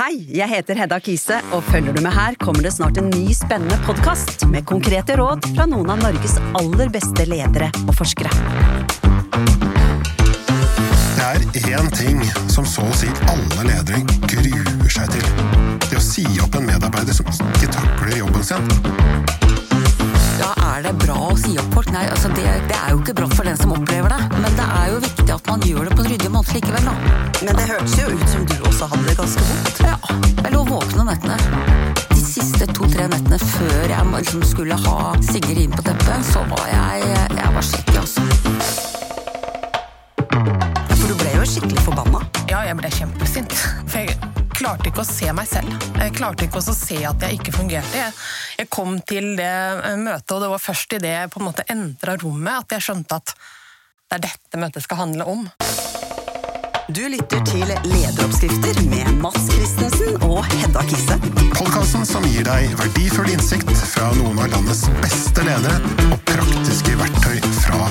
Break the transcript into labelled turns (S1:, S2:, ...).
S1: Hei, jeg heter Hedda Kise, og følger du med her, kommer det snart en ny spennende podkast med konkrete råd fra noen av Norges aller beste ledere og forskere.
S2: Det er én ting som så å si alle ledere gruer seg til. Det å si opp en medarbeider som ikke takler jobben sin.
S3: Ja, Er det bra å si opp folk? Nei, altså det, det er jo ikke bra for den som opplever det. Men det er jo viktig at man gjør det på en ryddig måte likevel, da.
S1: Men det hørtes jo ut som du også hadde det ganske vondt.
S3: Ja, jeg lå våken om nettene. De siste to-tre nettene før jeg liksom skulle ha Sigrid inn på teppet, så var jeg Jeg var skikkelig, altså.
S1: For du ble jo skikkelig forbanna.
S4: Ja, jeg ble kjempesint. For jeg klarte ikke å se meg selv. Jeg klarte ikke å se at jeg ikke fungerte. Jeg, jeg kom til det eh, møtet, og det var først idet jeg på en måte endra rommet, at jeg skjønte at det er dette møtet skal handle om.
S1: Du lytter til Lederoppskrifter med Mats Christensen og Hedda Kisse.
S2: Podkasten som gir deg verdifull innsikt fra noen av landets beste ledere og praktiske verktøy fra